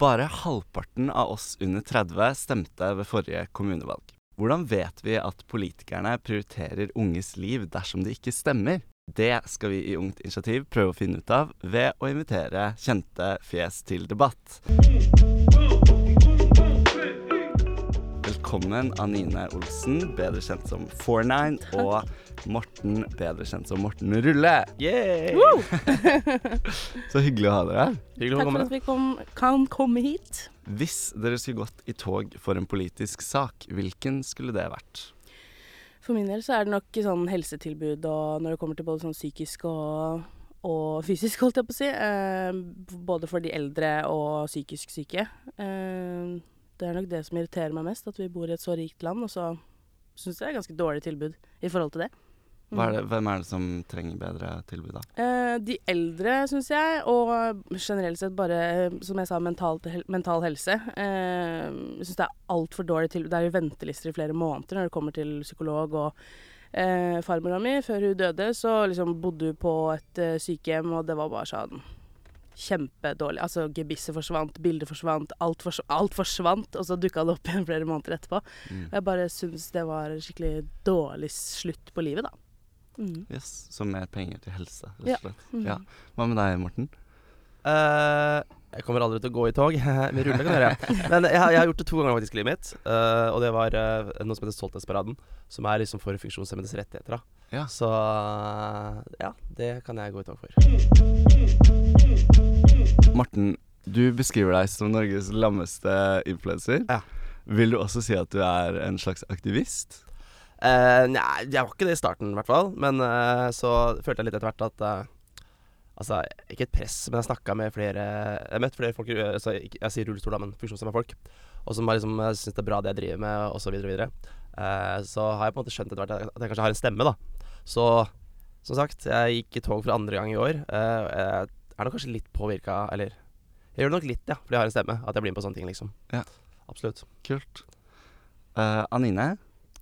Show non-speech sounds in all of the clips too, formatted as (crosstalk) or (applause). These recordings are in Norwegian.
Bare halvparten av oss under 30 stemte ved forrige kommunevalg. Hvordan vet vi at politikerne prioriterer unges liv dersom det ikke stemmer? Det skal vi i Ungt initiativ prøve å finne ut av ved å invitere kjente fjes til debatt. Velkommen Anine Olsen, bedre kjent som 49, og Morten, bedre kjent som Morten Rulle. Yay! (laughs) Så hyggelig å ha dere her. Hyggelig å Takk for at vi kom, kan komme hit. Hvis dere skulle gått i tog for en politisk sak, hvilken skulle det vært? For min del så er det nok sånn helsetilbud og når det kommer til både sånn psykisk og, og fysisk, holdt jeg på å si. Eh, både for de eldre og psykisk syke. Eh, det er nok det som irriterer meg mest, at vi bor i et så rikt land, og så syns jeg det er ganske dårlig tilbud i forhold til det. Hva er Mm. det, hvem er det som trenger bedre tilbud, da? Eh, de eldre, syns jeg, og generelt sett bare, eh, som jeg sa, mental, mental helse. Eh, jeg syns det er altfor dårlig tilbud. Det er jo ventelister i flere måneder når det kommer til psykolog. og eh, Farmora mi, før hun døde, så liksom bodde hun på et eh, sykehjem, og det var bare sånn kjempedårlig. Altså gebisset forsvant, bildet forsvant, alt, fors alt forsvant, og så dukka det opp igjen flere måneder etterpå. Mm. Jeg bare syns det var en skikkelig dårlig slutt på livet, da. Mm. Yes, Så mer penger til helse, rett og slett. Mm. Ja. Hva med deg, Morten? Uh, jeg kommer aldri til å gå i tog. (laughs) Med rulle kan jeg gjøre. Men jeg, har- jeg har gjort det to ganger faktisk i livet mitt. Uh, og det var uh, noe som heter Stolthetsparaden. Som er liksom for funksjonshemmedes rettigheter. da Ja. Så ja, det kan jeg gå i tog for. Morten, du beskriver deg som Norges lammeste influenser. Ja. Vil du også si at du er en slags aktivist? Uh, nei, jeg var ikke det i starten, i hvert fall. Men uh, så følte jeg litt etter hvert at uh, Altså, ikke et press, men jeg snakka med flere Jeg har møtt flere folk altså, ikke- Jeg sier rullestol, da, men funksjonshemma folk. Og som bare liksom syns det er bra det jeg driver med, og så videre og videre. Eh, så har jeg på en måte skjønt etter hvert at jeg kanskje har en stemme, da. Så som sagt, jeg gikk i tog for andre gang i år. Eh, jeg er nok kanskje litt påvirka, eller Jeg gjør det nok litt, ja, fordi jeg har en stemme. At jeg blir med på sånne ting, liksom. Ja. Absolutt. Kult. Uh, Anine,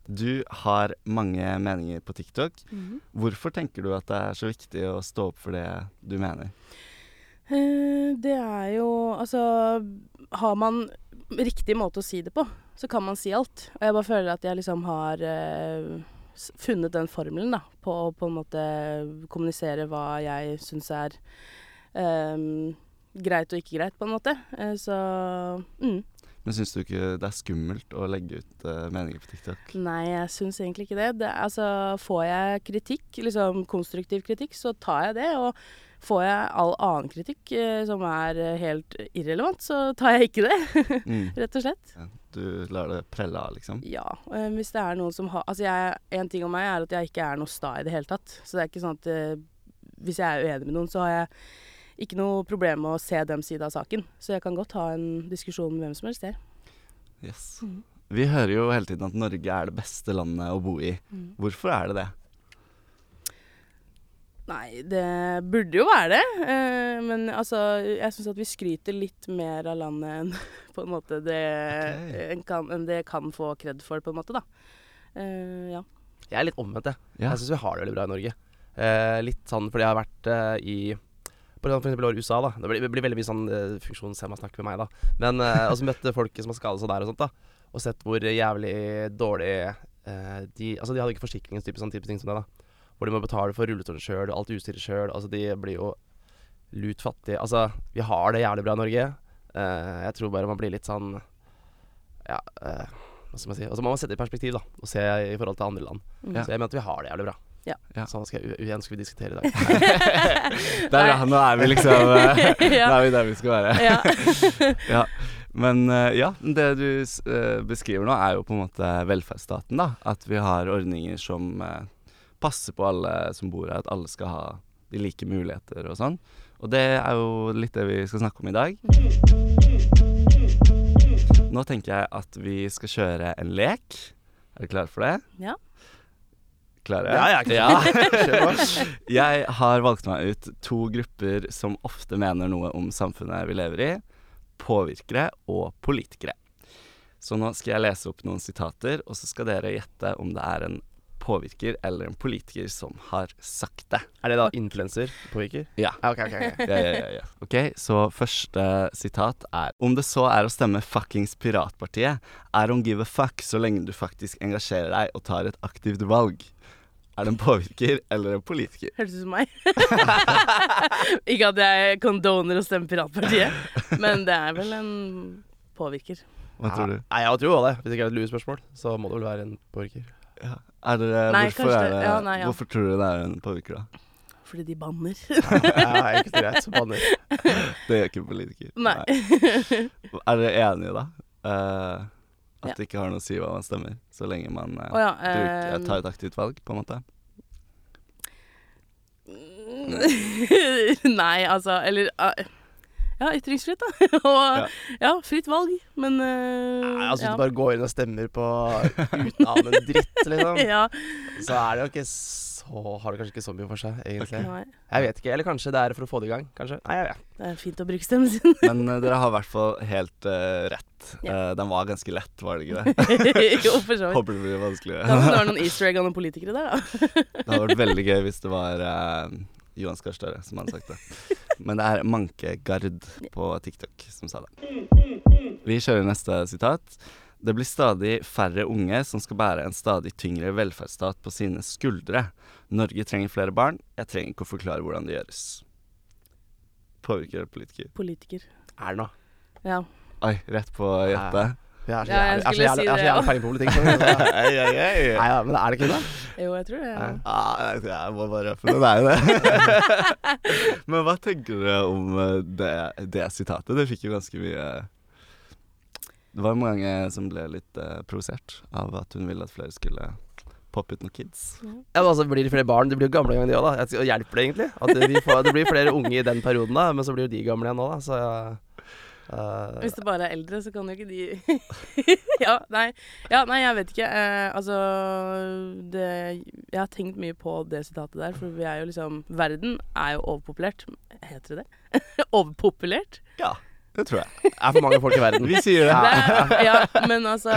du har mange meninger på TikTok. Mhm. Hvorfor tenker du at det er så viktig å stå opp for det du mener? Eh, Det er jo Altså, har man riktig måte å si det på, så kan man si alt. Og jeg bare føler at jeg liksom har s- funnet den formelen, da, på å på en måte kommunisere hva jeg syns er um, greit og ikke greit, på en måte. Eh, så mm. Men syns du ikke det er skummelt å legge ut uh, meninger på TikTok? Nei, jeg syns egentlig ikke det. det. Altså, får jeg kritikk, liksom konstruktiv kritikk, så tar jeg det. Og får jeg all annen kritikk uh, som er helt irrelevant, så tar jeg ikke det. Mm. (laughs) Rett og slett. Ja, du lar det prelle av, liksom? Ja. eh, hvis det er noen som har Altså, jeg, en ting om meg er at jeg ikke er noe sta i det hele tatt. Så det er ikke sånn at eh, hvis jeg er uenig med noen, så har jeg ikke noe problem med å se dem side av saken. Så jeg kan godt ha en diskusjon med hvem som helst der. Yes. Mm. Vi hører jo hele tiden at Norge er det beste landet å bo i. Hvorfor er det det? Nei, det burde jo være det. Eh, men altså, jeg syns at vi skryter litt mer av landet enn (laughs) på en måte det, okay. en kan, en det kan få kred for, på en måte, da. Eh, ja. Jeg er litt omvendt, jeg. Ja. Jeg syns vi har det veldig bra i Norge. Eh, litt sånn fordi jeg har vært eh, i for eksempel i USA, da. Det blir, det blir veldig mye sånn uh, funksjonshemma snakk med meg, da. Men uh, (laughs) også møtte folk som har skadet seg der og sånt, da. Og sett hvor jævlig dårlig eh, de Altså, de hadde ikke forsikring, type, sånn type ting som det, da. Hvor de må betale for rulletårnet sjøl, alt utstyret sjøl. Altså, de blir jo lut fattige. Altså, vi har det jævlig bra i Norge. Uh, jeg tror bare man blir litt sånn Ja, uh, hva skal man si. Og så må man sette det i perspektiv, da. Og se i forhold til andre land. Mm. Så jeg mener at vi har det jævlig bra. Ja. Ja. Sånn skal, jeg- igjen skal vi diskutere i dag. Det er bra, nå er vi liksom eh, (laughs) (laughs) Nå er vi der vi skal være. ja. (laughs) Ja. Men ja, det du beskriver nå, er jo på en måte velferdsstaten, da. At vi har ordninger som passer på alle som bor her, at alle skal ha de like muligheter og sånn. Og det er jo litt det vi skal snakke om i dag. Nå tenker jeg at vi skal kjøre en lek. Er dere klare for det? Ja. Klare? Ja, jeg er klar. Ja. (laughs) Jeg har valgt meg ut to grupper som ofte mener noe om samfunnet vi lever i. Påvirkere og politikere. Så nå skal jeg lese opp noen sitater, og så skal dere gjette om det er en påvirker eller en politiker som har sagt det. Er det da influenser påvirker? Ja. Ja, ok, ok, ok. (laughs) Ja, ja, ja, ja. Ok, så første sitat er Om det så er å stemme fuckings Piratpartiet, I don't give a fuck så lenge du faktisk engasjerer deg og tar et aktivt valg. Er det en påvirker eller en politiker? Høres ut som meg. (laughs) ikke at jeg condoner å stemme Piratpartiet, men det er vel en påvirker. Hva tror du? Nei, jeg tror også det. Hvis det ikke er et lurespørsmål, så må det vel være en påvirker. Ja. Er det, Nei, hvorfor, er det- det, ja, nei, ja. hvorfor tror du det er en påvirker, da? Fordi de banner. (laughs) Ja, ikke så greit. Banner. (laughs) Det gjør ikke politiker. Nei. Er dere enige, da? Uh, at Ja. det ikke har noe å si hva man stemmer, så lenge man uh, oh, ja. bruker, ehm, tar et aktivt valg, på en måte? (laughs) Nei, altså Eller ah, Ja, ytringsfrihet, da. (laughs) Og Ja. ja. fritt valg, men uh, Nei, altså, ja. Hvis du bare går inn og stemmer på uten annen en dritt, liksom, (laughs) ja. så er det jo ikke så Har det kanskje ikke så mye for seg, egentlig. Nei, Jeg vet ikke. Eller kanskje det er for å få det i gang. Kanskje. Nei, jeg vet. det er fint å bruke stemmen sin. (laughs) Men uh, dere har i hvert fall helt uh, rett. Ja. Eh, den var ganske lett, var det ikke det? jo, for så vidt. Håper det blir vanskeligere. Kan hende det var noen easter egg av noen politikere der, da. Det hadde vært veldig gøy hvis det var Johan Skar Støre som hadde sagt det. (laughs) Men det er Manke Gard på TikTok som sa det. Vi kjører neste sitat. Det blir stadig færre unge som skal bære en stadig tyngre velferdsstat på sine skuldre. Norge trenger flere barn. Jeg trenger ikke å forklare hvordan det gjøres. Påvirker politiker? Politiker. Erna. Ja. Oi, rett på hjertet. Jeg er så Ja, jeg jævlig- jeg er så skulle jævlig- si jeg er så det, jævlig peiling på politikk. skjønner Ei, ei, ei. Nei, ja, men er det ikke det? Jo, jeg tror det. Ja. Ja. Ah, jeg- jeg må bare røpe det. Det er jo det. Men hva tenker dere om eh, det, det sitatet? Det fikk jo ganske mye Det var mange som ble litt uh, provosert av at hun ville at flere skulle poppe ut noen kids. Ja, men altså Blir det flere barn? De blir jo gamle en gang, de òg, da. Jeg- Hjelper det egentlig? At vi får, det blir flere unge i den perioden, da, men så blir jo de gamle igjen nå, da. Så eh, Hvis det bare er eldre, så kan jo ikke de (laughs) ja, nei. ja, nei, jeg vet ikke. Uh, altså det, Jeg har tenkt mye på det sitatet der, for vi er jo liksom Verden er jo overpopulert. Heter det det? (laughs) Overpopulert? Ja, det tror jeg. Det (laughs) er for mange folk i verden. Vi sier det. Det, ja, men altså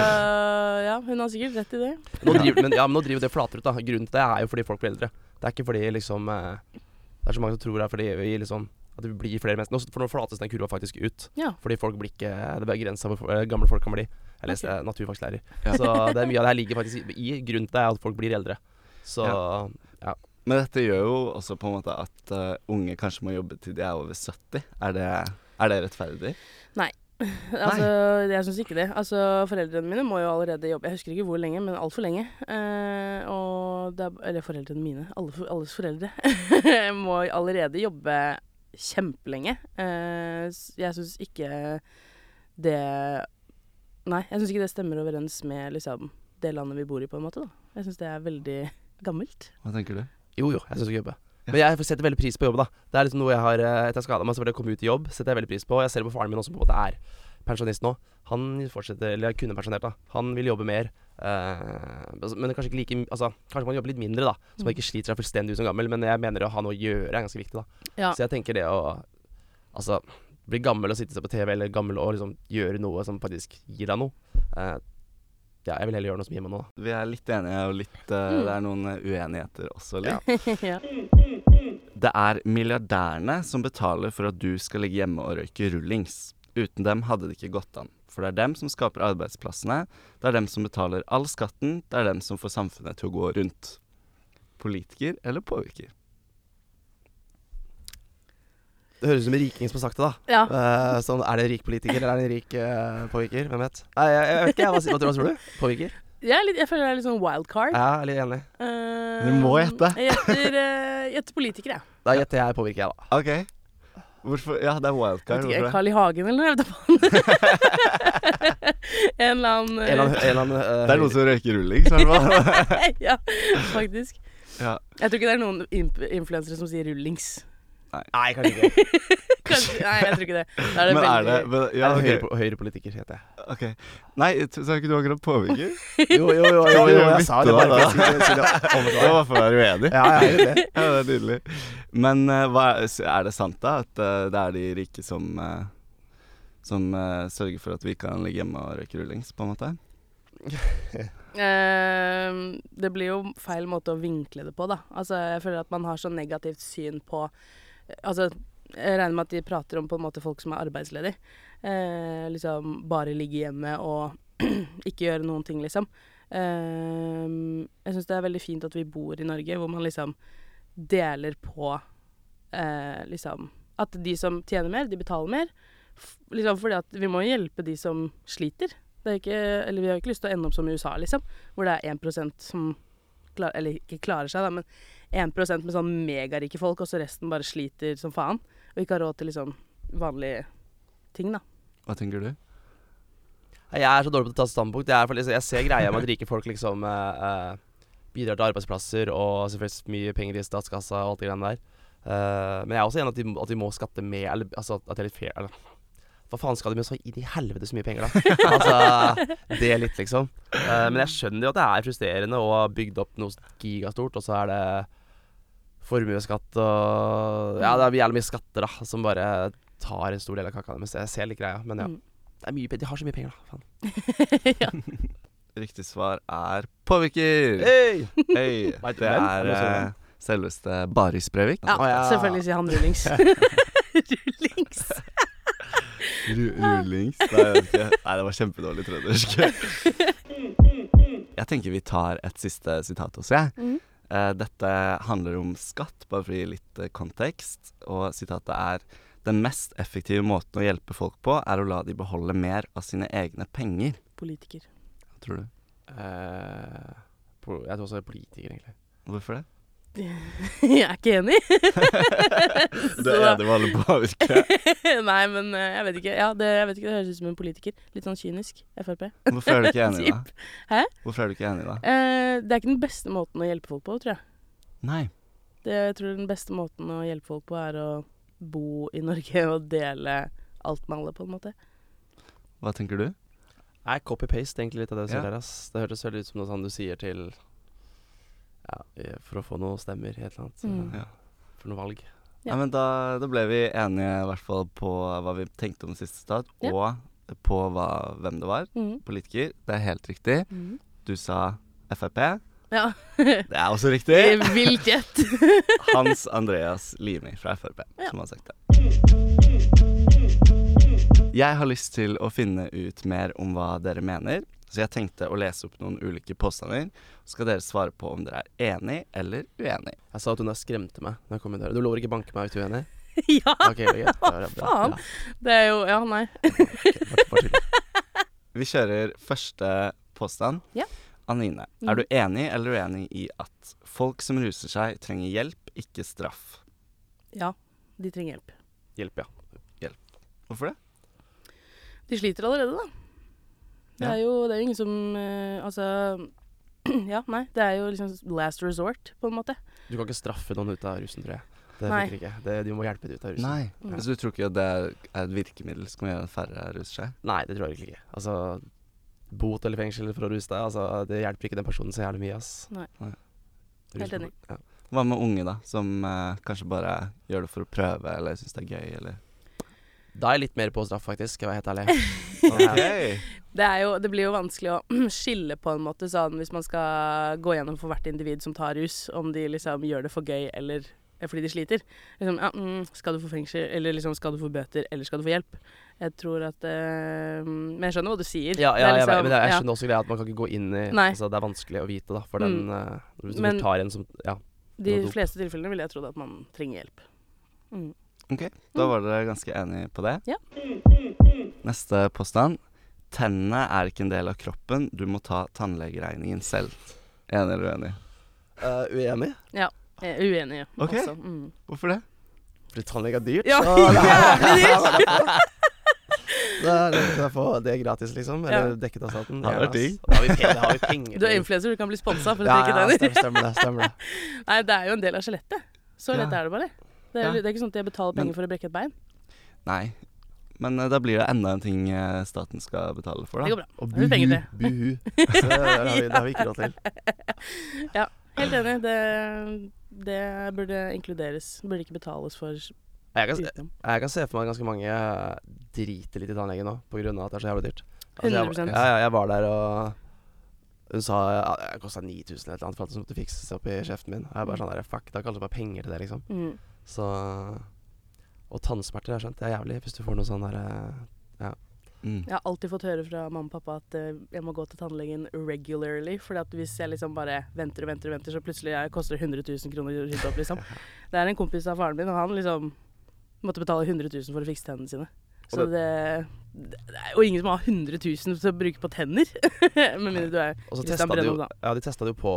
Ja, hun har sikkert rett i det. Nå driver, men, ja, men nå driver det flater ut, da. Grunnen til det er jo fordi folk blir eldre. Det er ikke fordi liksom eh, Det er så mange som tror det er fordi vi liksom at det blir flere mennesker. Nå, for nå flates den kurva faktisk ut. Ja. Fordi folk blir ikke Det er begrensa hvor eh, gamle folk kan bli. Jeg leste okay. naturfagslærer. Ja. Så det er mye av det her ligger faktisk i, grunnen til det at folk blir eldre. Så Ja Men dette gjør jo også på en måte at uh, unge kanskje må jobbe til de er over 70. Er det, er det rettferdig? (laughs) Altså, jeg syns ikke det. Altså, Foreldrene mine må jo allerede jobbe Jeg husker ikke hvor lenge, men altfor lenge. Eh, og det er, eller foreldrene mine. Alle, alles foreldre (laughs) må allerede jobbe kjempelenge. Eh, jeg syns ikke det Nei, jeg syns ikke det stemmer overens med liksom, det landet vi bor i, på en måte. da. Jeg syns det er veldig gammelt. Hva tenker du? jo, jo, jeg syns det er jobbe. Men jeg setter veldig pris på jobb, da. Det er liksom noe jeg har eh, Etter jeg skada meg, så vil jeg komme ut i jobb. Setter jeg veldig pris på. Jeg ser det på faren min også, på en måte er pensjonist nå. Han fortsetter, eller kunne pensjonert, da. Han vil jobbe mer. Eh, altså, men kanskje ikke like Altså, kanskje man jobber litt mindre, da. Så man ikke sliter seg fullstendig ut som gammel. Men jeg mener å ha noe å gjøre er ganske viktig, da. Ja. Så jeg tenker det å Altså, bli gammel og sitte seg på TV, eller gammel og liksom gjøre noe som faktisk gir deg noe. Uh, ja, jeg vil heller gjøre noe som gir meg noe, da. Vi er litt enige, og litt, uh, Mm. det er noen uenigheter også. Litt. (laughs) ja. Det er milliardærene som betaler for at du skal ligge hjemme og røyke rullings. Uten dem hadde det ikke gått an. For det er dem som skaper arbeidsplassene, det er dem som betaler all skatten, det er dem som får samfunnet til å gå rundt. Politiker eller påvirker? Det høres ut som en riking som har sagt det, da. ja. Uh, sånn, er det en rik politiker, eller er det en rik uh, påvirker? Hvem vet? Nei, jeg, jeg vet ikke. jeg. Hva, hva, hva tror du? Påvirker? Jeg, er litt, jeg føler det er litt sånn wildcard. Ja, jeg er litt enig. Uh, Du må gjette. Jeg gjetter, uh, politiker, jeg. Da gjetter jeg påvirker, jeg, da. OK. Hvorfor? Ja, det er wildcard. vet ikke, Hvorfor det? Carl I. Hagen eller jeg vet da faen. (laughs) en eller annen En eller annen, en eller annen uh, Det er noen som røyker rullings, (laughs) i hvert fall. Ja, faktisk. Ja. Jeg tror ikke det er noen imp- influensere som sier rullings. Nei, kanskje ikke. (laughs) (laughs) Kanskje, nei, jeg tror ikke det. Da er det Men er det men, Ja, okay. høyre, OK. høyrepolitiker, heter jeg. ok. Nei, sa ikke du akkurat påvirker? (laughs) Jo, jo, jo, jo, jo, jeg sa det bare for å (laughs) det. Var for å være uenig. Ja, jeg er det. Ja, det er nydelig. Men uh, hva er, er det sant, da? At uh, det er de rike som uh, Som sørger for at vi kan ligge hjemme og røyke rullings, på en måte? Uh, det blir jo feil måte å vinkle det på, da. Altså, jeg føler at man har så negativt syn på Altså, jeg regner med at de prater om på en måte folk som er arbeidsledige. Eh, liksom bare ligge hjemme og (clears throat) ikke gjøre noen ting, liksom. Eh, jeg syns det er veldig fint at vi bor i Norge, hvor man liksom deler på eh, liksom At de som tjener mer, de betaler mer. Liksom fordi at vi må hjelpe de som sliter. Er ikke, eller vi har ikke lyst til å ende opp som i USA, liksom, hvor det er 1% som klar, Eller ikke klarer seg, da, men 1% med sånn megarike folk, og så resten bare sliter som faen. Og ikke har råd til liksom vanlige ting, da. Hva tenker du? Jeg er så dårlig på å ta standpunkt. Jeg, er, for liksom, jeg ser greia med at rike folk liksom eh, eh, bidrar til arbeidsplasser og selvfølgelig mye penger i statskassa og alt det greiene der. Eh, men jeg er også enig at de, at de må skatte med, eller altså at det er litt fair. Eller, hva faen skal de med så inn i helvete så mye penger, da? (laughs) altså, det litt, liksom. Uh, men jeg skjønner jo at det er frustrerende å ha bygd opp noe gigastort, og så er det formuesskatt og Ja, det er jævlig mye skatter, da, som bare tar en stor del av kaka deres. Jeg ser litt greia, men ja. Mm. Det er mye, de har så mye penger, da. Faen. (laughs) ja. (laughs) Riktig svar er påvirker. Hey! Du (laughs) Det er eh, selveste Baris Breivik. ja, oh, ja. selvfølgelig sier han rullings. rullings. Ru- Rullings Nei. Nei, det var kjempedårlig trøndersk. Jeg tenker vi tar et siste sitat også, jeg. Mhm. Eh, dette handler om skatt, bare for å gi litt eh, kontekst. Og sitatet er Den mest effektive måten å hjelpe folk på, er å la de beholde mer av sine egne penger. Politiker. Hva tror du? Eh, jeg tror også det er politiker, egentlig. Hvorfor det? (laughs) jeg er ikke enig. (laughs) Du er det med på Virke. (laughs) Nei, men eh, jeg vet ikke. Ja, det, jeg vet ikke, det høres ut som en politiker. Litt sånn kynisk. Frp. Hvorfor er du ikke enig, da? Hæ? Hvorfor er du ikke enig, da? Eh, det er ikke den beste måten å hjelpe folk på, tror jeg. Nei. Det, jeg tror den beste måten å hjelpe folk på, er å bo i Norge og dele alt med alle, på en måte. Hva tenker du? Nei, copy-paste egentlig litt av det du sier der, ass. Det hørtes veldig ut som noe sånn du sier til Ja, for å få noen stemmer et eller annet. Mm. Ja. For noe valg. Ja. Ja, men da, da ble vi enige i hvert fall på hva vi tenkte om siste stat, Ja. og på hva, hvem det var. Mm. Politiker. Det er helt riktig. Mm. Du sa Frp. Ja. Det er også riktig. Vilt gjett. (laughs) Hans Andreas Limi fra Frp Ja. som har sagt det. Jeg har lyst til å finne ut mer om hva dere mener, så jeg tenkte å lese opp noen ulike påstander. Så skal dere svare på om dere er enig eller uenig. Jeg sa at hun der skremte meg når jeg kom inn døra. Du lover ikke banke meg hvis du er uenig? (laughs) ja. Okay, okay. Det er bra. Faen. Det er jo Ja, nei. okay, bare, bare. (laughs) Vi kjører første påstand. Ja. Anine, Mhm. er du enig eller uenig i at folk som ruser seg, trenger hjelp, ikke straff? Ja, de trenger hjelp. Hjelp, ja. Hjelp. Hvorfor det? De sliter allerede, da. Det er jo det er ingen som uh, Altså (clears throat) Ja, nei. Det er jo liksom last resort, på en måte. Du kan ikke straffe noen ut av rusen, tror jeg. Det Nei. funker ikke. Det, de må hjelpe dem ut av rusen. Nei. Ja. Så du tror ikke det er et virkemiddel som gjør færre ruser seg? Nei, det tror jeg virkelig ikke. Altså, bot eller fengsel for å ruse deg, altså, det hjelper ikke den personen så jævlig mye, ass. Nei. Nei. Helt enig. Ja. Hva med unge, da? Som eh, kanskje bare gjør det for å prøve, eller syns det er gøy, eller Da er jeg litt mer på straff, faktisk, skal jeg være helt ærlig. Ok. (laughs) Det, er jo, det blir jo vanskelig å (clears throat) skille på en måte sånn hvis man skal gå gjennom for hvert individ som tar rus, om de liksom gjør det for gøy eller eh, fordi de sliter. Liksom, ja, mm, skal du få fengsel, eller liksom skal du få bøter, eller skal du få hjelp? Jeg tror at eh, Men jeg skjønner hva du sier. Ja, ja, liksom, jeg, men jeg ja. skjønner også greia at man kan ikke gå inn i Nei. Altså, Det er vanskelig å vite, da, for den Mm. eh, Hvis du Men- tar en som Ja. De fleste tilfellene ville jeg trodd at man trenger hjelp. Mm. Ok, da var dere ganske enige på det. Ja. Neste påstand. Tennene er ikke en del av kroppen, du må ta tannlegeregningen selv. Enig eller uenig? Uh, uenig? Jeg er uenig Ok. også. Mm. Hvorfor det? Fordi tannlege er dyrt. Ja, det er- (laughs) jævlig Det (laughs) er, det kan jeg få det er gratis, liksom. Eller Ja. dekket av staten. Det Gjerne, Da har vi penger, har vi penger Du er influenser, du kan bli sponsa for å ja, trekke ja, tenner. stemmer, stemmer det. Stemmer det. (laughs) Nei, det er jo en del av skjelettet. Så Ja. lett er det bare. Det er, Ja. det er ikke sånn at jeg betaler Men- penger for å brekke et bein. Nei. Men eh, da blir det enda en ting eh, staten skal betale for, da. Det går bra. Og buhu, du buhu. (laughs) Så det, har vi, det har vi ikke råd til. (laughs) ja, Helt enig. Det, det burde inkluderes. Det burde ikke betales for Jeg kan, jeg, jeg kan se for meg at ganske mange driter litt i tannlegen nå, av at det er så jævlig dyrt. Altså, 100%. jeg, ja, jeg var der og Hun sa ja, det kosta 9000 eller noe for at det måtte fikses opp i kjeften min. Og jeg bare sånn der, fuck, da kan du bare penger til det, liksom. Mm. Så Og tannsmerter, jeg skjønt, det er jævlig hvis du får noe sånn derre Mm. Jeg har alltid fått høre fra mamma og pappa at uh, jeg må gå til tannlegen regularly. At hvis jeg liksom bare venter og venter og venter, så plutselig jeg koster det 100 000 kroner å rydde opp, liksom. (laughs) Det er en kompis av faren min, og han liksom måtte betale 100 000 for å fikse tennene sine. Så det, det er jo ingen som har 100 000 til å bruke på tenner. (laughs) Med mindre du er Kristian Brennum, da. Ja, de testa det jo på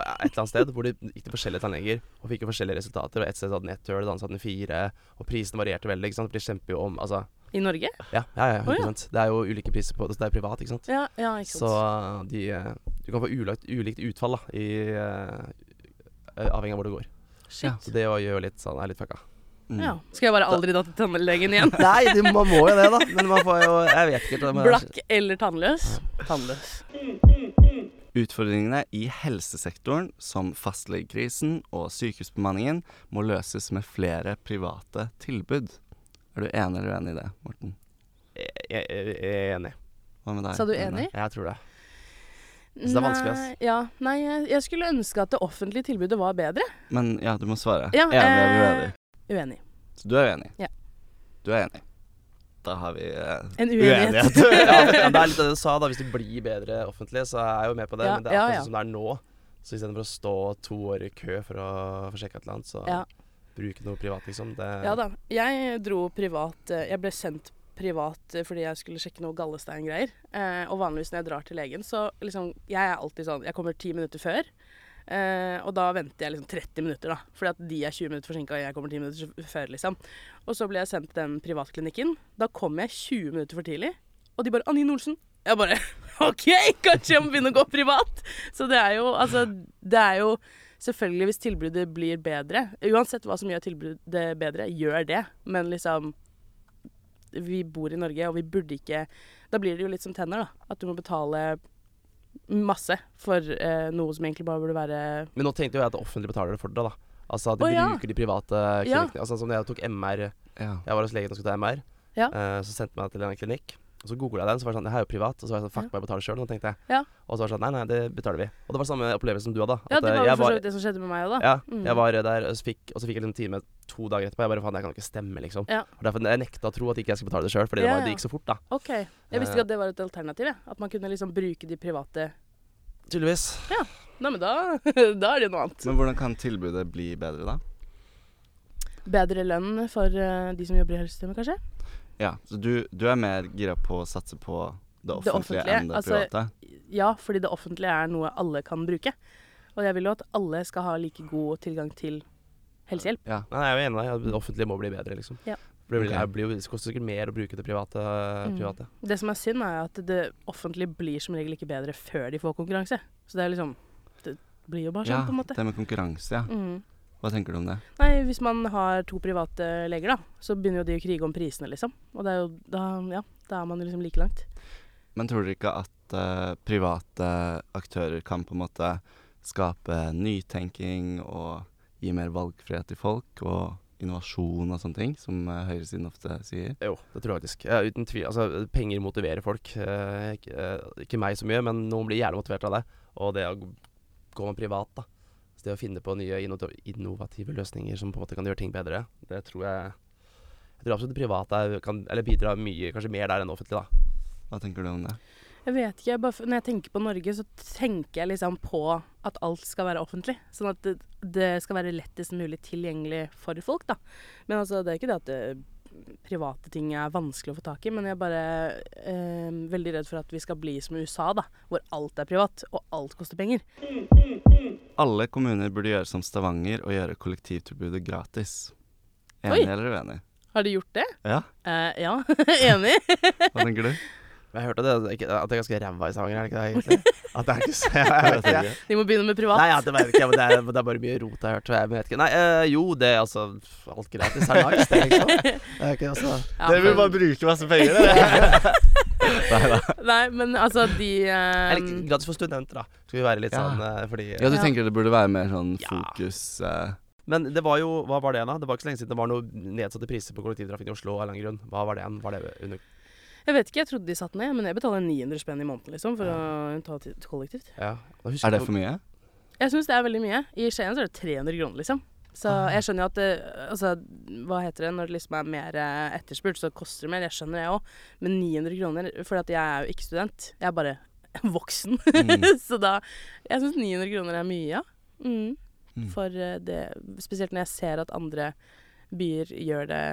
et eller annet sted hvor de gikk til forskjellige tannleger og fikk jo forskjellige resultater. Og et sted hadde den ett hull, et annet hadde den fire, og prisen varierte veldig. ikke sant? For de kjemper jo om Altså, I Norge? ja, ja, ja 100 oh, ja. Det er jo ulike priser på det, så det er privat, ikke sant. Ja, ja ikke sant. Så de uh, Du kan få ulikt, ulikt utfall, da, i uh, Avhengig av hvor det går. Shit. Så det å gjøre litt sånn Er litt fucka. Mm. Ja. Skal jeg bare aldri da til tannlegen igjen? (laughs) Nei, du, man må jo det, da. Men man får jo Jeg vet ikke. Blakk eller tannløs? Tannløs. Utfordringene i helsesektoren, som fastlegekrisen og sykehusbemanningen, må løses med flere private tilbud. Er du enig eller uenig i det, Morten? Jeg, jeg, jeg er enig. Hva med deg? Sa du enig? Jeg tror det. Så det er vanskelig, ass. Ja, nei jeg, jeg skulle ønske at det offentlige tilbudet var bedre. Men ja, du må svare. Ja, enig eller eh, uenig? Uenig. Så du er uenig? Ja. Du er enig. Da har vi eh, En uenighet. ja, men, (laughs) ja, det er (laughs) litt det du sa, da. Hvis det blir bedre offentlig, så er jeg jo med på det. Ja, men det er akkurat ja. ja. som det er nå. Så istedenfor å stå to år i kø for å få sjekka et eller annet, så Ja. bruke noe privat, liksom. Det, Ja da. Jeg dro privat eh, Jeg ble sendt privat eh, fordi jeg skulle sjekke noe gallesteingreier. Eh, og vanligvis når jeg drar til legen, så liksom Jeg er alltid sånn Jeg kommer ti minutter før. Eh, og da venter jeg liksom 30 minutter, da. Fordi at de er 20 minutter forsinka, og jeg kommer 10 minutter før, liksom. Og så ble jeg sendt til den privatklinikken. Da kom jeg 20 minutter for tidlig. Og de bare 'Anine Olsen'. Jeg bare (laughs) OK, kanskje jeg må begynne å gå privat. Så det er jo Altså, det er jo Selvfølgelig, hvis tilbudet blir bedre Uansett hva som gjør tilbudet bedre, gjør det. Men liksom Vi bor i Norge, og vi burde ikke Da blir det jo litt som tenner, da. At du må betale masse for eh, noe som egentlig bare burde være Men nå tenkte jo jeg at det offentlige betaler det for dere, da. Altså at de Å, ja. bruker de private Ja. klinikkene. Altså som da jeg tok MR Ja. Jeg var hos legen og skulle ta MR. Ja. Eh, så sendte jeg meg til en klinikk. Og så googla jeg den, så var det sånn Det her er jo privat. Og så var jeg sånn Fuck, Ja. må jeg betale sjøl? Og tenkte jeg. Ja. Og så var det sånn Nei, nei, det betaler vi. Og det var samme opplevelse som du hadde. Ja, at, det eh, var jeg jo for så vidt det som skjedde med meg òg, da. Ja, Mm. jeg var der, og så fikk, og så fikk jeg en time to dager etterpå. Jeg bare faen, jeg kan ikke stemme, liksom. Ja. Og derfor jeg nekta å tro at ikke jeg skulle betale det sjøl, fordi det, var, det gikk så fort, da. OK. Jeg visste ikke at det var et alternativ, jeg. At man kunne liksom bruke de private Tydeligvis. Nei, men da, (laughs) da er det jo noe annet. Men hvordan kan tilbudet bli bedre, da? Bedre lønn for uh, de som jobber i helsesystemet, kanskje? Ja, Så du, du er mer gira på å satse på det Det offentlige, offentlige, enn det altså- private? Ja, fordi det offentlige er noe alle kan bruke. Og jeg vil jo at alle skal ha like god tilgang til helsehjelp. Ja. Nei, jeg er jo enig i deg. Det offentlige må bli bedre, liksom. Ja. Det, blir, det, blir det koster sikkert mer å bruke det private. Mm. Det som er synd, er at det offentlige blir som regel ikke bedre før de får konkurranse. Så det er liksom Det blir jo bare sånn, ja, på en måte. det med konkurranse, ja. Mm. Hva tenker du om det? Nei, hvis man har to private leger, da, så begynner jo de å krige om prisene, liksom. Og det er jo da Ja, da er man liksom like langt. Men tror dere ikke at uh, private aktører kan på en måte skape nytenking og gi mer valgfrihet til folk, og innovasjon og sånne ting, som eh, høyresiden ofte sier? Jo, det tror jeg faktisk. Ja, uten tvil. Altså, penger motiverer folk. Eh, ikke, eh, ikke meg så mye, men noen blir gjerne motivert av det. Og det å gå med privat, da. Så det å finne på nye innovative løsninger som på en måte kan gjøre ting bedre, det tror jeg Jeg tror absolutt det private kan eller bidrar mye, kanskje mer der enn offentlig, da. Hva tenker du om det? Jeg vet ikke. jeg Bare, når jeg tenker på Norge, så tenker jeg liksom på at alt skal være offentlig. Sånn at det, det skal være lettest mulig tilgjengelig for folk, da. Men altså, det er ikke det at det, private ting er vanskelig å få tak i, men jeg er bare eh, veldig redd for at vi skal bli som USA, da. Hvor alt er privat, og alt koster penger. Alle kommuner burde gjøre som Stavanger og gjøre kollektivtilbudet gratis. Oi. Enig eller uenig? Har de gjort det? Ja, Eh, ja, (laughs) enig. hva tenker du? Men jeg hørte det, at det er ganske ræva i Stavanger, er det ikke det? egentlig? At det er ikke så (laughs) Jeg vet ikke. De må begynne med privat. Nei, ja, det vet ikke det er, det er bare mye rot jeg har hørt. Jeg vet ikke. Nei, øh, jo, det er altså Alt gratis er nice, det, liksom. Det er ikke altså Ja, men- bruke masse penger, dere! (laughs) Nei. Nei, men altså, de um... Eller gratis for studenter, da. Skal vi være litt Ja. sånn eh, fordi Ja, du tenker det burde være mer sånn fokus uh... Men det var jo Hva var det, da? Det var ikke så lenge siden det var noe nedsatte priser på kollektivtrafikken i Oslo av en eller annen grunn. Hva var det igjen? Var det under Jeg vet ikke, jeg trodde de satte ned, men jeg betaler 900 spenn i måneden liksom, for å ta til kollektivt. Ja. Er det for mye? Jeg syns det er veldig mye. I Skien så er det 300 kroner, liksom. Så Ah. jeg skjønner jo at det, altså, Hva heter det når det liksom er mer eh, etterspurt, så koster det mer. Jeg skjønner det òg. Men 900 kroner For at jeg er jo ikke student. Jeg er bare (laughs) voksen. Mm. (laughs) så da Jeg syns 900 kroner er mye, ja. Mm. Mm. For eh, det Spesielt når jeg ser at andre byer gjør det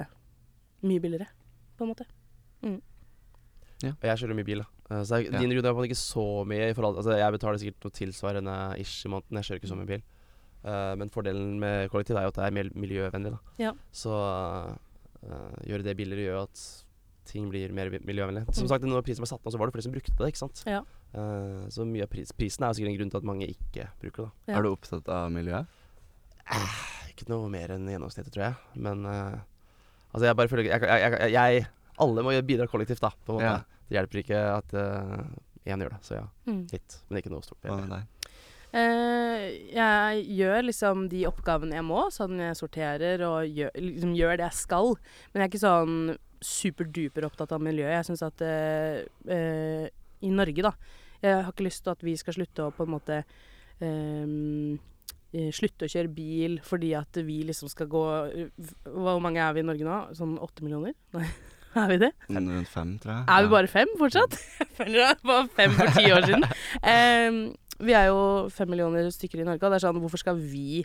mye billigere, på en måte. Og jeg kjører mye bil, da. Eh, Så jeg, Ja. din rute er på en måte ikke så mye i forhold Altså jeg betaler sikkert noe tilsvarende ish i måneden. Jeg kjører ikke så mye bil. Uh, men fordelen med kollektiv er jo at det er mer miljøvennlig, da. Ja. Så uh, gjøre det billigere gjør at ting blir mer miljøvennlig. Som Mm. sagt, når prisen ble satt ned, så var det flere som brukte det, ikke sant. Ja. Eh, så mye av pris, prisen er jo sikkert en grunn til at mange ikke bruker det, da. Ja. Er du opptatt av miljøet? Ikke noe mer enn gjennomsnittet, tror jeg. Men eh, altså, jeg bare føler jeg, jeg, jeg, jeg Alle må bidra kollektivt, da, på en måte. Ja. Det hjelper ikke at én gjør det. Så ja, Mm. litt. Men ikke noe stort. Med deg? Eh, jeg gjør liksom de oppgavene jeg må, sånn jeg sorterer og gjør, liksom gjør det jeg skal. Men jeg er ikke sånn superduper opptatt av miljøet. Jeg syns at uh, eh, i Norge, da Jeg har ikke lyst til at vi skal slutte å på en måte ehm, eh, Slutte å kjøre bil fordi at vi liksom skal gå Hvor mange er vi i Norge nå? Sånn åtte millioner? Nei, er vi det? Rundt fem, tror jeg. Er vi bare fem fortsatt? (laughs) Jeg føler det var fem for ti år siden. (laughs) Um, vi er jo fem millioner stykker i Norge, og det er sånn hvorfor skal vi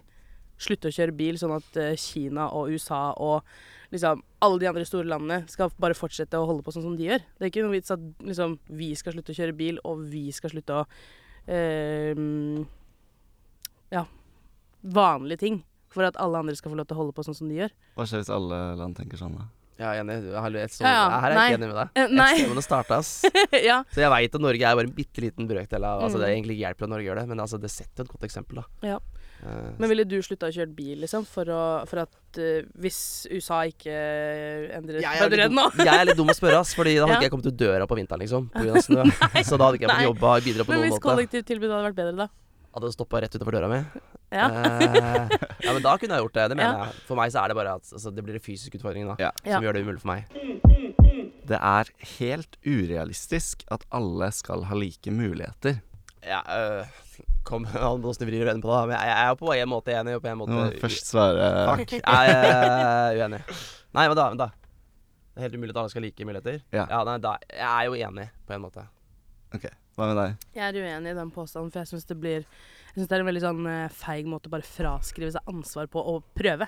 slutte å kjøre bil, sånn at eh, Kina og USA og liksom alle de andre store landene skal bare fortsette å holde på sånn som de gjør? Det er ikke noe vits at liksom vi skal slutte å kjøre bil, og vi skal slutte å um, Ja, vanlige ting. For at alle andre skal få lov til å holde på sånn som de gjør. Hva skjer hvis alle land tenker sånn, da? Ja, enig. Et Ja, ja. Her er jeg ikke enig med deg. Ekstremene det starte, ass. (laughs) ja. Så jeg veit at Norge er bare en bitte liten brøkdel av Altså Mm. Det er egentlig ikke hjelp at Norge gjør det, men altså, det setter et godt eksempel, da. Ja. Eh, Men ville du slutta å kjøre bil, liksom? For, å, for at uh, hvis USA ikke endrer jeg, er redd nå? jeg er litt dum å spørre, ass. Fordi da hadde (laughs) ikke jeg kommet ut døra på vinteren, liksom. Av (laughs) snø. Så da hadde ikke jeg fått jobba og bidra på Men noen hvis kollektivtilbudet hadde vært bedre, da? Hadde det stoppa rett utenfor døra mi. Ja. Eh, ja, men da kunne jeg gjort det. Det mener Ja. jeg. For meg så er det bare at altså, det blir en fysisk utfordring, da. Ja. Ja. Som gjør det umulig for meg. Det er helt urealistisk at alle skal ha like muligheter. Ja, øh, kom an på åssen du vrir og vender på det. Men jeg, er på en måte enig, og på en Du måte må først svare Fuck. Jeg er uenig. Nei, men da, men da. Det er helt umulig at alle skal ha like muligheter. Ja. nei, da, Jeg er jo enig, på en måte. Hva med deg? Jeg er uenig i den påstanden, for jeg syns det blir Jeg synes det er en veldig sånn eh, feig måte å bare fraskrive seg ansvar på å prøve.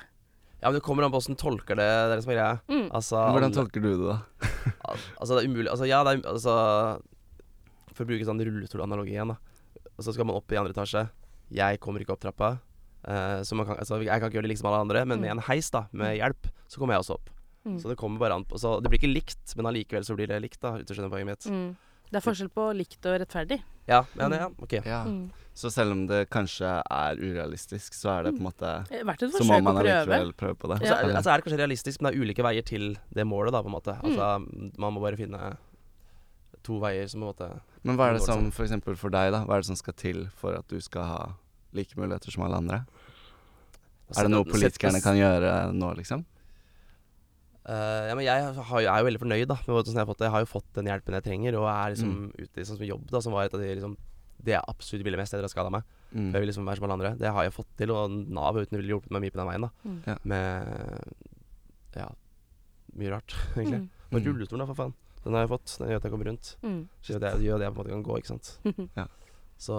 Ja, men det kommer an på åssen tolker det. Det er det som er greia. Mm. Altså, Hvordan alle- tolker du det, da? (laughs) Al altså, det er umulig Altså, ja, det er Altså For å bruke sånn rullestolanalogi igjen, da. Og så skal man opp i andre etasje. Jeg kommer ikke opp trappa. Eh, så man kan, altså, jeg kan ikke gjøre det liksom alle andre, men med Mm. en heis, da, med hjelp, så kommer jeg også opp. Mm. Så det kommer bare an på Så det blir ikke likt, men allikevel så blir det likt, da, hvis du skjønner poenget mitt. Mm. Det er forskjell på likt og rettferdig. Ja, ja, ja, ok. Ja. Mm. Så selv om det kanskje er urealistisk, så er det på en måte Eh, Verdt et Så må forsøk å man prøve. allikevel prøve på det. Ja. så er, altså er det kanskje realistisk, men det er ulike veier til det målet, da, på en måte. Altså, man må bare finne to veier som på en måte Men hva er det som for eksempel for deg, da? Hva er det som skal til for at du skal ha like muligheter som alle andre? Er det noe politikerne kan gjøre nå, liksom? Eh, ja, men jeg har, er jo veldig fornøyd da med hvordan jeg har fått det. Jeg har jo fått den hjelpen jeg trenger, og er liksom ute i sånn som jobb, da, som var et av de liksom Det jeg absolutt ville mest etter å ha skada meg. Mm. Jeg vil liksom være som alle andre. Det har jeg fått til, og Nav uten ville hjulpet meg mye på den veien. da Mm. Ja. Med ja, mye rart, (laughs) egentlig. Mm. Og Mm. rullestolen, da, for faen. Den har jeg fått. Den gjør at jeg kommer rundt. Mm. Så det, gjør at jeg på en måte kan gå, ikke sant. (laughs) Ja. Så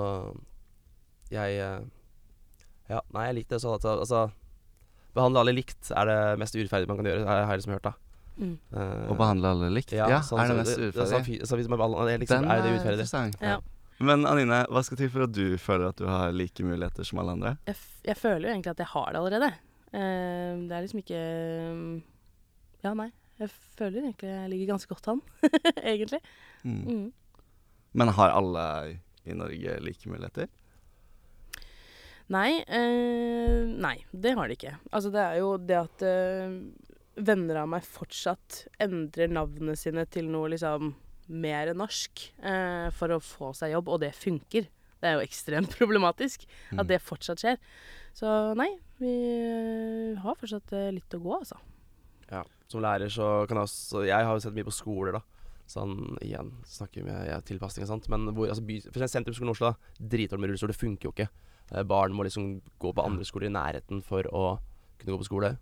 jeg eh, Ja, nei, jeg likte det sånn at altså Behandle alle likt er det mest urettferdige man kan gjøre, har jeg liksom hørt, da. Mm. Uh, Å behandle alle likt? Ja, sånn er det mest er sånn urettferdig? så hvis man behandler- liksom, Den er det er interessant. Ja. Men Anine, hva skal til for at du føler at du har like muligheter som alle andre? Jeg, f jeg føler jo egentlig at jeg har det allerede. Uh, det er liksom ikke Ja, nei. Jeg føler egentlig jeg ligger ganske godt an, (laughs) egentlig. Mm. Mm. Men har alle i Norge like muligheter? Nei, eh, nei, det har de ikke. Altså, det er jo det at eh, venner av meg fortsatt endrer navnene sine til noe liksom mer norsk eh, for å få seg jobb, og det funker. Det er jo ekstremt (laughs) problematisk Mm. at det fortsatt skjer. Så nei, vi eh, har fortsatt eh, litt å gå, altså. Ja. Som lærer så kan jeg også Jeg har jo sett mye på skoler, da. Sånn igjen snakker vi med ja, tilpasning og sånt. Men hvor, altså, by, for eksempel sentrumsskolen i Oslo, dritdårlig med rullestol. Det funker jo ikke. Eh, barn må liksom gå på andre skoler i nærheten for å kunne gå på skole.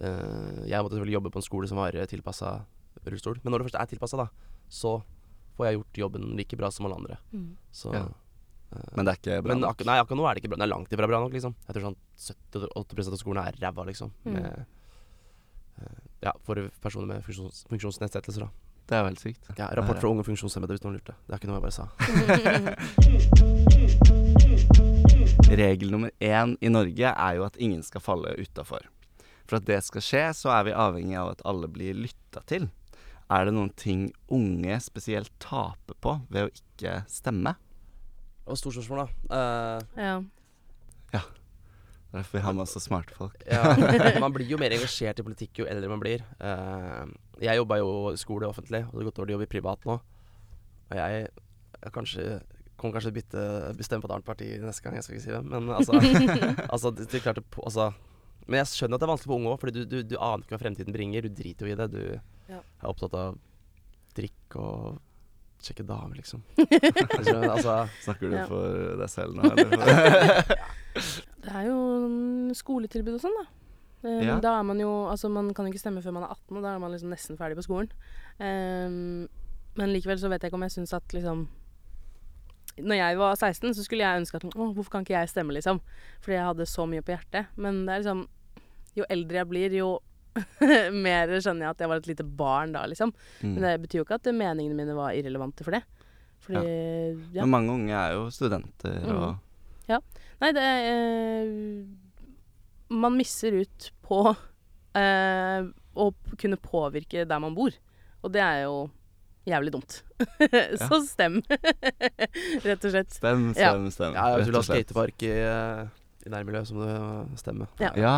Eh, jeg måtte selvfølgelig jobbe på en skole som var tilpassa rullestol. Men når det først er tilpassa, da, så får jeg gjort jobben like bra som alle andre. Mm. Så Ja. eh, Men det er ikke bra men nok. nei, akkurat nå er det ikke bra. Det er langt ifra bra nok, liksom. Jeg tror sånn 70-80 av skolen er ræva, liksom. Mm. Med, eh, ja, for personer med funksjons funksjonsnedsettelser, da. Det er jo helt sykt. Ja, rapport fra unge funksjonshemmede, hvis noen lurte. Det er ikke noe jeg bare sa. (laughs) Regel nummer én i Norge er jo at ingen skal falle utafor. For at det skal skje, så er vi avhengig av at alle blir lytta til. Er det noen ting unge spesielt taper på ved å ikke stemme? Og stort spørsmål, da. Uh... ja. Derfor vi har med oss så smarte folk. ja, (laughs) man blir jo mer engasjert i politikk jo eldre man blir. Eh, jeg jobba jo i skole offentlig, og det har gått over til å jobbe i privat nå. Og jeg, jeg kanskje kommer kanskje til å bytte bestemme på et annet parti neste gang, jeg skal ikke si det. Men altså, (laughs) altså, det, det er klart det på, altså Men jeg skjønner at det er vanskelig for unge òg, Fordi du, du, du aner ikke hva fremtiden bringer. Du driter jo i det. Du Ja. er opptatt av drikk og sjekke damer, liksom. (laughs) altså, Snakker du Ja. for deg selv nå, eller? (laughs) Det er jo mm, skoletilbud og sånn, da. Eh, Ja. Da er man jo Altså, man kan jo ikke stemme før man er 18, og da er man liksom nesten ferdig på skolen. Um, men likevel så vet jeg ikke om jeg syns at liksom Når jeg var 16, så skulle jeg ønske at Å, hvorfor kan ikke jeg stemme, liksom? Fordi jeg hadde så mye på hjertet. Men det er liksom Jo eldre jeg blir, jo (laughs) mer skjønner jeg at jeg var et lite barn da, liksom. Mm. Men det betyr jo ikke at meningene mine var irrelevante for det. Fordi ja. Men mange unge er jo studenter Mm. og Nei, det er eh, Man misser ut på eh, å kunne påvirke der man bor. Og det er jo jævlig dumt. (laughs) Så stem, (laughs) rett og slett. Stem, stem, stem. ja, hvis du vil ha skatepark i, eh, i nærmiljøet, så må du stemme. Ja. Ja,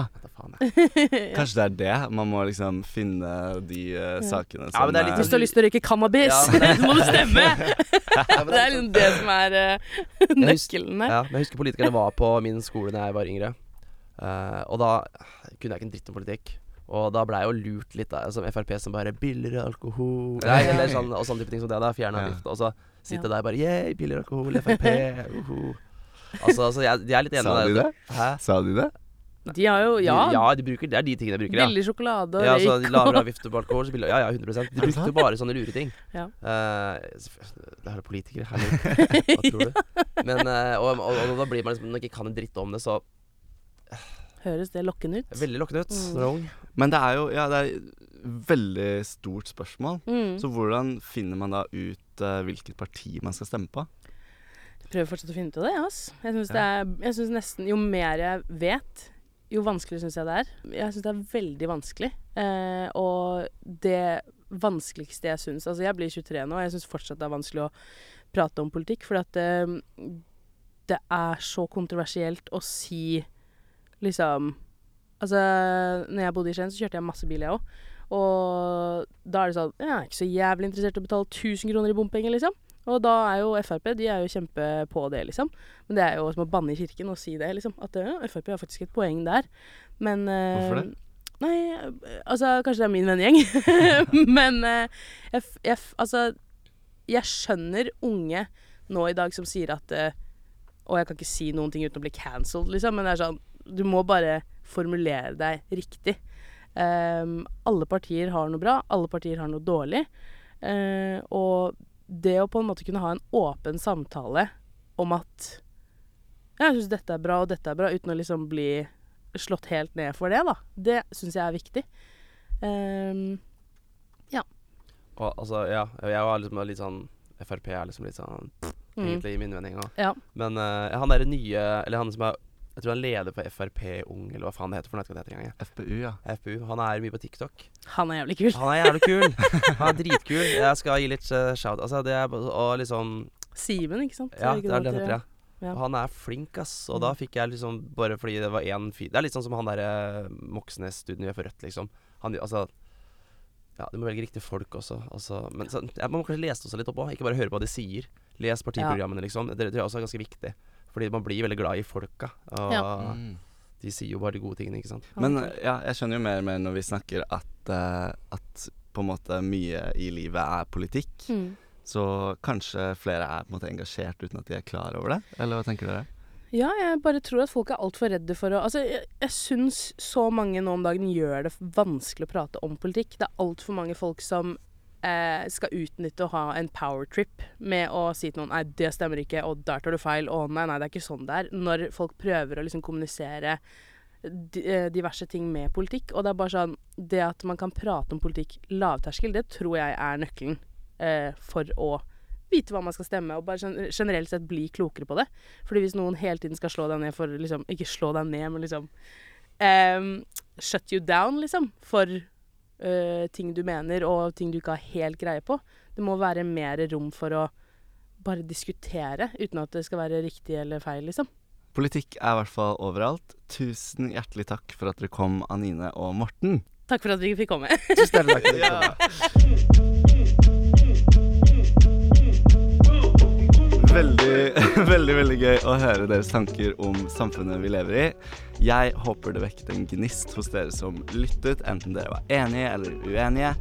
(laughs) kanskje det er det. Man må liksom finne de uh, sakene som Ja, men det er litt Hvis du har lyst til å røyke cannabis, Ja, så må du stemme! Det er sånn- liksom det som er uh, nøkkelen her. Ja, men jeg husker politikerne var på min skole da jeg var yngre. Eh, og da kunne jeg ikke en dritt om politikk. Og da blei jeg jo lurt litt, da, som Frp som bare 'billigere alkohol' Nei, eller sånn, Og sånne type ting som det. da Fjerne Ja. avgift. Og så sitter Ja. der bare 'yeah, billigere alkohol, Frp'. (laughs) uhu. Altså, altså jeg, jeg, er litt enig Sa med de det? Hæ? Sa de det? De har jo Ja, De, ja, de bruker, det er de tingene de bruker, ja. billig sjokolade og Ja, så røyk. lavere avgifter på alkohol. Så billig, ja, ja, 100% De brukte jo bare sånne lure ting. Ja. Uh, det her er politikere, hallo. (laughs) Hva tror du? Men, uh, og, og, og da blir man liksom Når man ikke kan en dritt om det, så Høres det lokkende ut? Veldig lokkende ut Mm. Men det er jo ja, det er veldig stort spørsmål. Mm. Så hvordan finner man da ut uh, hvilket parti man skal stemme på? Jeg prøver fortsatt å finne ut av det, ja, jeg. Jeg ja. det er Jeg synes nesten Jo mer jeg vet, jo vanskeligere syns jeg det er. Jeg syns det er veldig vanskelig. Eh, og det vanskeligste jeg syns Altså, jeg blir 23 nå, og jeg syns fortsatt det er vanskelig å prate om politikk, For at eh, det er så kontroversielt å si liksom Altså, når jeg bodde i Skien, så kjørte jeg masse bil, jeg òg. Og da er det sånn Jeg er ikke så jævlig interessert i å betale 1000 kroner i bompenger, liksom. Og da er jo Frp de er jo kjempe på det, liksom. Men det er jo som å banne i kirken og si det, liksom. At ja, Frp har faktisk et poeng der. Men eh, Hvorfor det? Nei, eh, altså kanskje det er min vennegjeng. (laughs) Men uh, jeg, jeg, Altså, jeg skjønner unge nå i dag som sier at uh, Og jeg kan ikke si noen ting uten å bli cancelled, liksom. Men det er sånn Du må bare formulere deg riktig. Um, alle partier har noe bra, alle partier har noe dårlig. Uh, og det å på en måte kunne ha en åpen samtale om at ja, jeg syns dette er bra, og dette er bra, uten å liksom bli slått helt ned for det, da. Det syns jeg er viktig. Ja. Og, altså, ja, jeg var liksom litt sånn Frp er liksom litt sånn pff, egentlig i min mening òg. Ja. Men uh, han derre nye Eller han som er Jeg tror han leder for Frp Ung, eller hva faen det heter for noe. Jeg vet ikke hva det heter. FPU, ja. FPU. Han er mye på TikTok. han er jævlig kul. Han er jævlig kul. (laughs) Han er dritkul. Jeg skal gi litt uh, shout. Altså, det er Og liksom Simen, ikke sant? Ja, det er det han heter, ja. Ja. Han er flink, ass. Og Mm. da fikk jeg liksom Bare fordi det var én fyr Det er litt sånn som han derre Moxnes-studien gjør for Rødt, liksom. Han, altså Ja, du må velge riktige folk også. Altså, men så, ja, man må kanskje lese det seg litt opp òg, ikke bare høre på hva de sier. Les partiprogrammene, liksom. Det, det tror jeg også er ganske viktig. Fordi man blir veldig glad i folka. Og Ja. Mm. de sier jo bare de gode tingene, ikke sant. Men ja, jeg skjønner jo mer og mer når vi snakker at, uh, at på en måte mye i livet er politikk. Mm. Så kanskje flere er på en måte engasjert uten at de er klar over det? Eller hva tenker dere? Ja, jeg bare tror at folk er altfor redde for å Altså, jeg, jeg syns så mange nå om dagen gjør det vanskelig å prate om politikk. Det er altfor mange folk som eh, skal utnytte å ha en powertrip med å si til noen Nei, det stemmer ikke, og der tar du feil, og nei, nei, det er ikke sånn det er. Når folk prøver å liksom kommunisere eh, diverse ting med politikk. Og det er bare sånn Det at man kan prate om politikk lavterskel, det tror jeg er nøkkelen eh, for å vite hva man skal stemme, og bare generelt sett bli klokere på det. Fordi hvis noen hele tiden skal slå deg ned for liksom Ikke slå deg ned, men liksom ehm, Shut you down, liksom. For eh, ting du mener, og ting du ikke har helt greie på. Det må være mer rom for å bare diskutere, uten at det skal være riktig eller feil, liksom. Politikk er i hvert fall overalt. Tusen hjertelig takk for at dere kom, Anine og Morten. Takk for at vi fikk komme. Tusen hjertelig takk. for at dere kom. (laughs) Veldig, (laughs) veldig veldig gøy å høre deres tanker om samfunnet vi lever i. Jeg håper det vekket en gnist hos dere som lyttet, enten dere var enige eller uenige.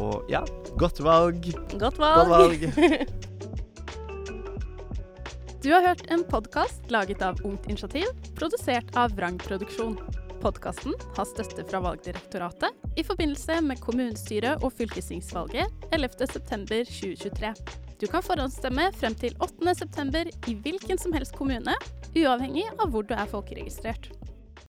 Og ja, godt valg. Godt Godt valg. valg. (laughs) Du har hørt en podkast laget av Ungt Initiativ, produsert av Vrang Produksjon. Podkasten har støtte fra Valgdirektoratet i forbindelse med kommunestyre- og fylkestingsvalget 11.9.2023. Du kan forhåndsstemme frem til 8.9. i hvilken som helst kommune, uavhengig av hvor du er folkeregistrert.